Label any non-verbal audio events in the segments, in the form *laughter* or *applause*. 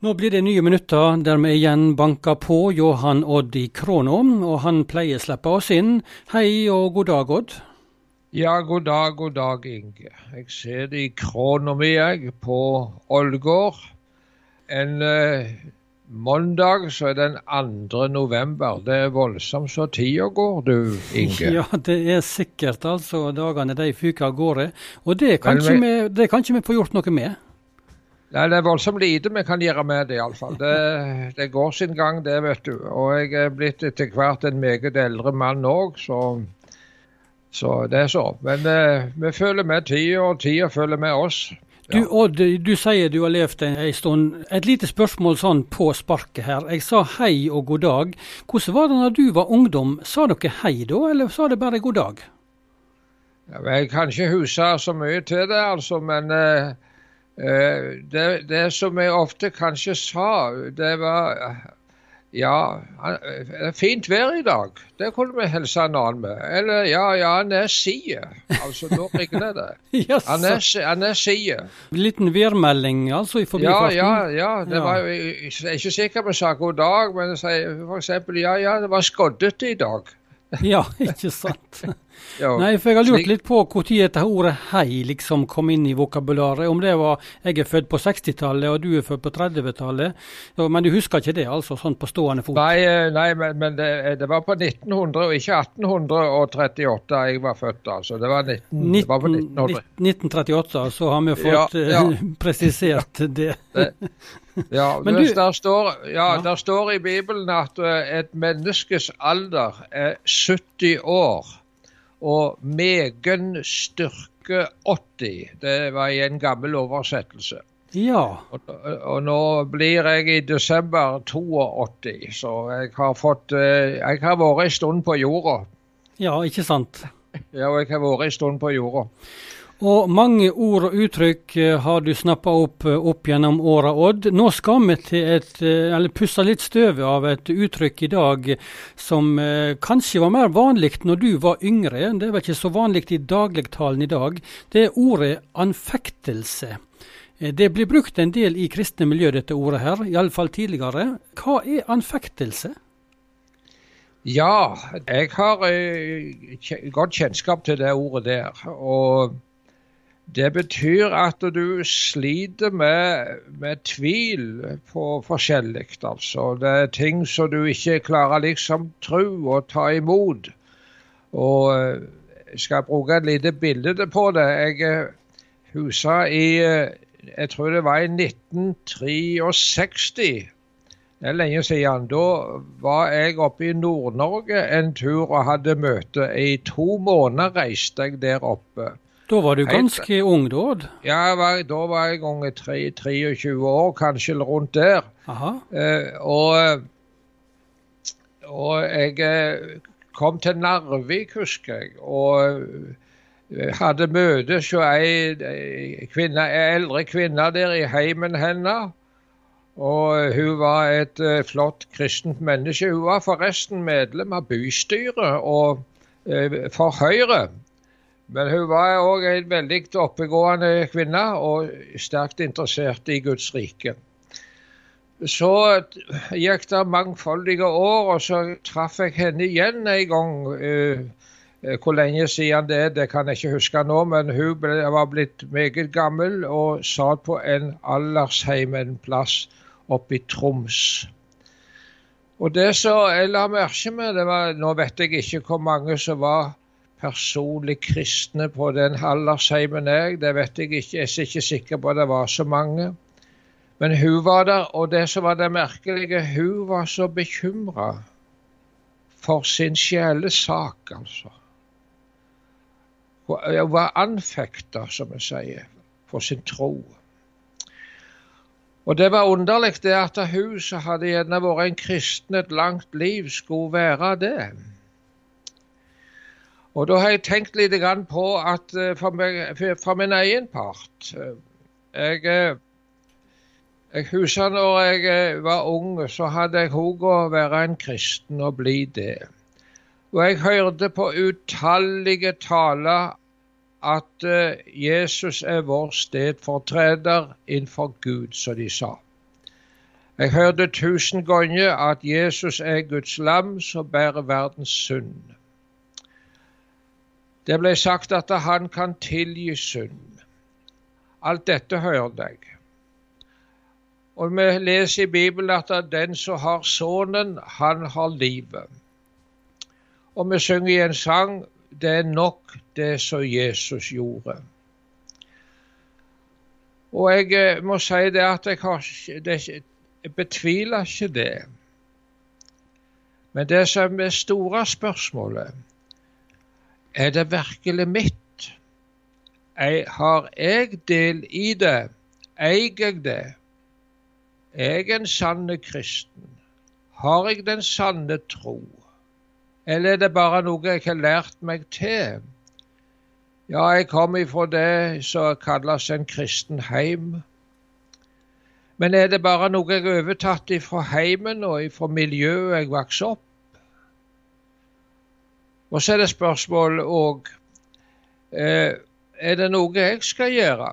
Nå blir det nye minutter der vi igjen banker på Johan Odd i Krono, og han pleier å slippe oss inn. Hei og god dag, Odd. Ja, god dag, god dag, Inge. Jeg ser det i krona mi, jeg, på Ålgård. En eh, mandag så er den 2. november. Det er voldsomt så tida går, du, Inge. *laughs* Ja, det er sikkert altså. Dagene de fyker av gårde. Og det kan, ikke vi, det kan ikke vi få gjort noe med. Nei, Det er voldsomt lite vi kan gjøre med det, iallfall. Det, det går sin gang, det, vet du. Og jeg er blitt etter hvert en meget eldre mann òg, så, så, det er så. Men eh, vi følger med tida, og tida følger med oss. Ja. Du Odd, du sier du har levd en, en stund. Et lite spørsmål sånn på sparket her. Jeg sa hei og god dag. Hvordan var det når du var ungdom? Sa dere hei da, eller sa det bare god dag? Ja, jeg kan ikke huske så mye til det, altså, men Eh, det, det, som jeg ofte kanskje sa, det var Ja, det er fint vær i dag. Det kunne vi hilse en annen med. Eller ja, ja, han er side. Altså, nå regner det. Han er, han er. Liten værmelding, altså, i forbifarten? Ja, ja. ja. Det var, jeg er ikke sikker på å sa god dag, men jeg sier f.eks. ja, ja, det var skoddete i dag. ja, ikke sant. *laughs* Ja, Nei, for jeg har lurt litt på når dette ordet hei liksom kom inn i vokabularet. Om det var jeg er født på 60-tallet og du er født på 30-tallet. Men du husker ikke det, altså? Sånn på stående fot? Nei, eh, nei men, men det, det, var på 1900 og ikke 1838 jeg var født. altså. Det var, 19, 19, det var på 1900. 1938, så har vi fått ja, ja. *laughs* presisert det. det. Ja, *laughs* Men du, der, står, ja, der står i Bibelen at eh, et menneskes alder er 70 år og megen styrke 80. Det var i en gammel oversettelse. Ja. Og, og, nå blir jeg i desember 82, så jeg har fått eh, Jeg har vært en stund på jorda. Ja, ikke sant? Ja, og jeg har vært en stund på jorda. Og mange ord og uttrykk eh, har du snappa opp eh, opp gjennom åra, Odd. Nå skal vi til et, eh, eller pusse litt støvet av et uttrykk i dag som kanskje var mer vanlig når du var yngre. Det er vel ikke så vanlig i dagligtalen i dag. Det er ordet anfektelse. Det blir brukt en del i kristne miljø, dette ordet her, iallfall tidligere. Hva er anfektelse? Ja, jeg har godt kjennskap til det ordet der. og det betyr at du sliter med, med tvil på forskjellig. Altså. Det er ting som du ikke klarer liksom tro og ta imot. Og jeg eh, skal bruke et lite bilde på det. Jeg eh, husa i eh, jeg tror det var i 1963. Det er lenge siden. Da var jeg oppe i Nord-Norge en tur og hadde møte. I to måneder reiste jeg der oppe. Da var du ganske Helt, ung, da? Ja, var, da var jeg unge 23 år, kanskje rundt der. Eh, og, og, jeg eh, kom til Narvik, husker jeg. og eh, hadde møte hos ei kvinne, eldre kvinne der i heimen hennes. Og hun var et uh, flott kristent menneske. Hun var forresten medlem av bystyret og, for Høyre. Men hun var òg en veldig oppegående kvinne og sterkt interessert i Guds rike. Så gikk det mangfoldige år, og så traff jeg henne igjen en gang. Uh, hvor lenge siden det er, det kan jeg ikke huske nå, men hun ble, var blitt meget gammel og satt på en aldersheim en plass oppe i Troms. Og det som jeg la merke med, det var Nå vet jeg ikke hvor mange som var personlig kristne på den aldersheimen jeg. Det vet jeg ikke. Jeg er ikke sikker på at det var så mange. Men hun var der, og det som var det merkelige, hun var så bekymra for sin sjelesak, altså. Hun var anfekta, som vi sier, for sin tro. Og det var underlig det at hun som hadde gjerne vært en kristen et langt liv, skulle være det. Og da har jeg tenkt litt på at eh, for, meg, for min egen part eh, Jeg, eh, jeg husker når jeg var ung, så hadde jeg hug å være en kristen og bli det. Og jeg hørte på utallige taler at Jesus er vår stedfortreder innenfor Gud, som de sa. Jeg hørte tusen ganger at Jesus er Guds lam som bærer verdens synd. Det ble sagt at han kan tilgi synd. Alt dette hører deg. Og vi leser i Bibelen at den som har Sønnen, han har livet. Og vi synger i en sang det er nok det som Jesus gjorde. Og jeg eh, må si det at jeg, har, det, jeg betviler ikke det. Men det som er store spørsmålet, er det virkelig mitt? Har jeg del i det? Eier jeg det? Er jeg en sanne kristen? Har jeg den sanne tro? Eller er det bare noe jeg har lært meg til? Ja, jeg kommer ifra det som kalles en kristen heim. Men er det bare noe jeg har overtatt fra heimen og fra miljøet jeg vokste opp? Og så er det spørsmål òg eh, Er det noe jeg skal gjøre?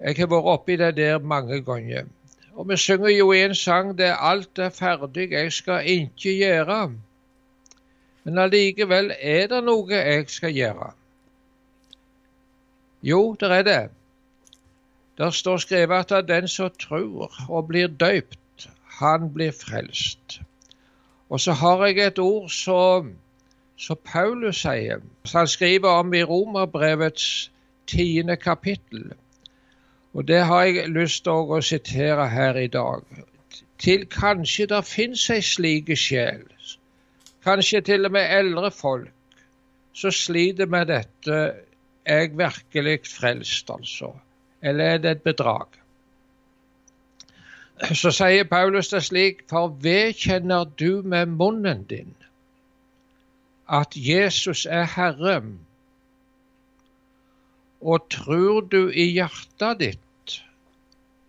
Jeg har vært oppi det der mange ganger. Og vi synger jo en sang der alt er ferdig, jeg skal ikke gjøre. Men allikevel er det noe jeg skal gjøre. Jo, det er det. Der står skrevet at den som tror og blir døypt, han blir frelst. Og så har jeg et ord som, som Paulus sier, som han skriver om i Romerbrevets tiende kapittel. Og det har jeg lyst til å sitere her i dag. Til kanskje det fins ei slik sjel, kanskje til og med eldre folk, så sliter med dette. Er jeg virkelig frelst, altså? eller er det et bedrag? Så sier Paulus det slik, for vedkjenner du med munnen din at Jesus er Herre, og tror du i hjertet ditt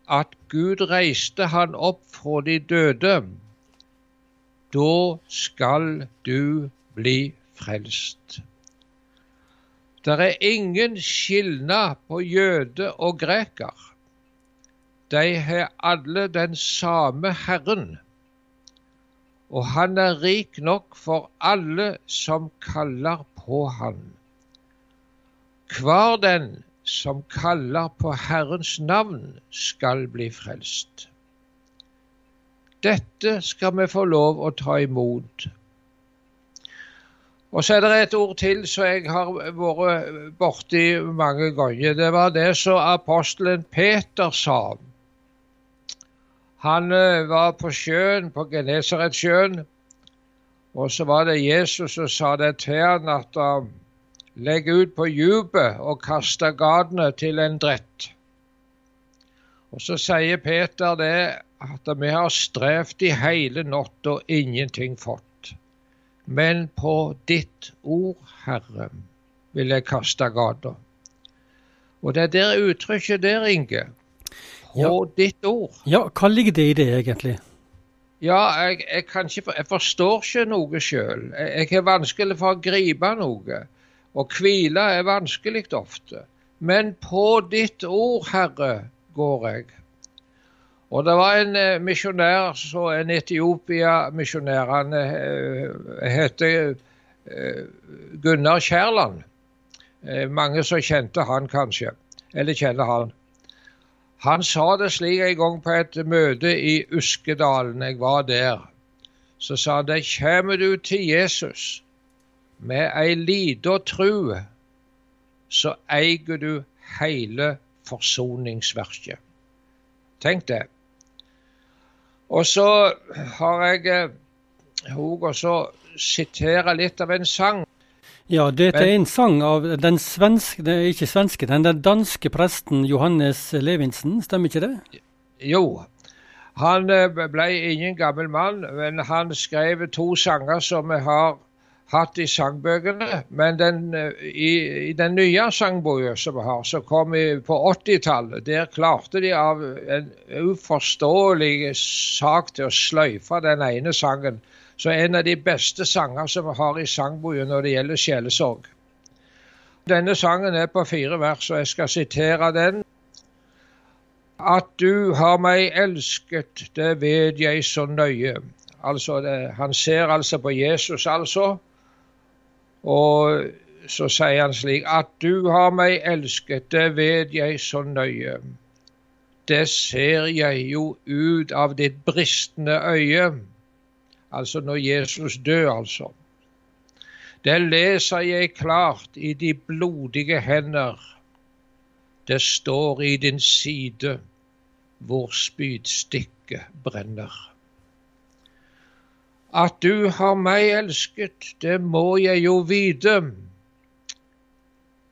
at Gud reiste han opp fra de døde, da skal du bli frelst. Det er ingen skilnad på jøde og greker. De har alle den samme Herren, og han er rik nok for alle som kaller på han. Hver den som kaller på Herrens navn, skal bli frelst. Dette skal vi få lov å ta imot. Og så er det et ord til som jeg har vært borti mange ganger. Det var det som apostelen Peter sa. Han eh, var på sjøen, på Genesaretsjøen, og så var det Jesus som sa det til han at uh, legg ut på djupet og kaste gatene til en drett. Og så sier Peter det at vi har strevd i hele natt og ingenting fått men på ditt ord, Herre, vil jeg kaste gata. Og det er der uttrykket der, Inge. På ja. ditt ord. Ja, hva ligger det i det egentlig? Ja, jeg, jeg, ikke, jeg forstår ikke noe sjøl. Jeg, jeg har vanskelig for å gripe noe. Og hvile er vanskelig ofte. Men på ditt ord, Herre, går jeg. Og det var en eh, misjonær, så en Etiopia-misjonær. Han eh, heter eh, Gunnar Kjærland. Eh, mange som kjente han, kanskje. Eller kjenner han. Han sa det slik en gang på et møte i Uskedalen. Jeg var der. Så sa han det kommer du til Jesus med ei lita tru, så eier du hele forsoningsverket. Tenk det. Og så har jeg òg eh, også sitere litt av en sang. Ja, dette er en sang av den svenske, ikke svenske, den, danske presten Johannes Levinsen, stemmer ikke det? Jo. Han eh, ble ingen gammel mann, men han skrev to sanger som vi har hatt i sangbøkene. Men den, eh, i, i, den nye sangboka som vi har, som kom i, på 80-tallet, der klarte de av en uforståelig sak til å sløyfe den ene sangen. Så en av de beste sanger som vi har i sangboken når det gjelder sjelesorg. Denne sangen er på fire vers, og jeg skal sitere den. At du har meg elsket, det vet jeg så nøye. Altså, det, Han ser altså på Jesus, altså. Og så sier han slik At du har meg elsket, det vet jeg så nøye. Det ser jeg jo ut av ditt bristende øye. Altså når Jesus dør, altså. Det leser jeg klart i de blodige hender. Det står i din side hvor spydstikket brenner. At du har meg elsket, det må jeg jo vite.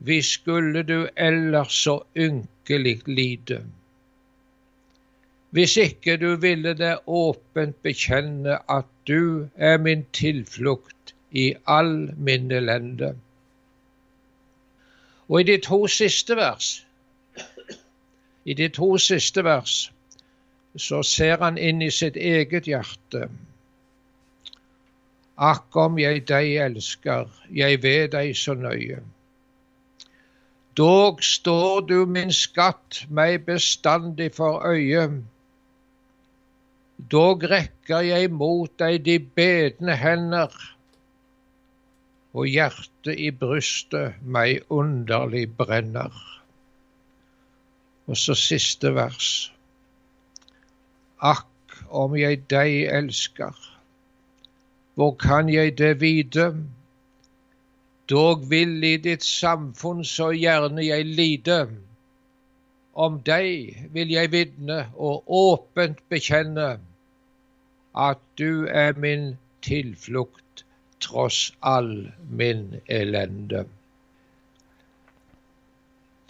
Hvis skulle du ellers så ynkelig lide. Hvis ikke du ville det åpent bekjenne at du er min tilflukt i all min elende. Og i de to siste vers, i de to siste vers, så ser han inn i sitt eget hjerte. Akk om jeg deg elsker, jeg ved deg så nøye. Dog står du min skatt meg bestandig for øye. Dog rekker jeg mot deg de bedne hender, og hjertet i brystet meg underlig brenner. Og så siste vers. Akk om jeg deg elsker hvor kan jeg det vite? Dog vil i ditt samfunn så gjerne jeg lide. Om deg vil jeg vitne og åpent bekjenne at du er min tilflukt tross all min elende.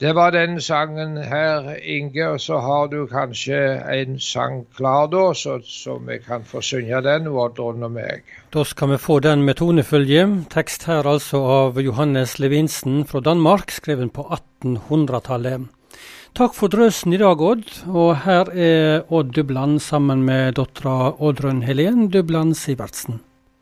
Det var den sangen her, Inge. Og så har du kanskje en sang klar, da, så, så vi kan få synge den, Oddrun og meg. Da skal vi få den med tonefølge. Tekst her altså av Johannes Levinsen fra Danmark, skrevet på 1800-tallet. Takk for drøsen i dag, Odd. Og her er Odd Dubland sammen med dattera Oddrun Helen Dubland Sivertsen.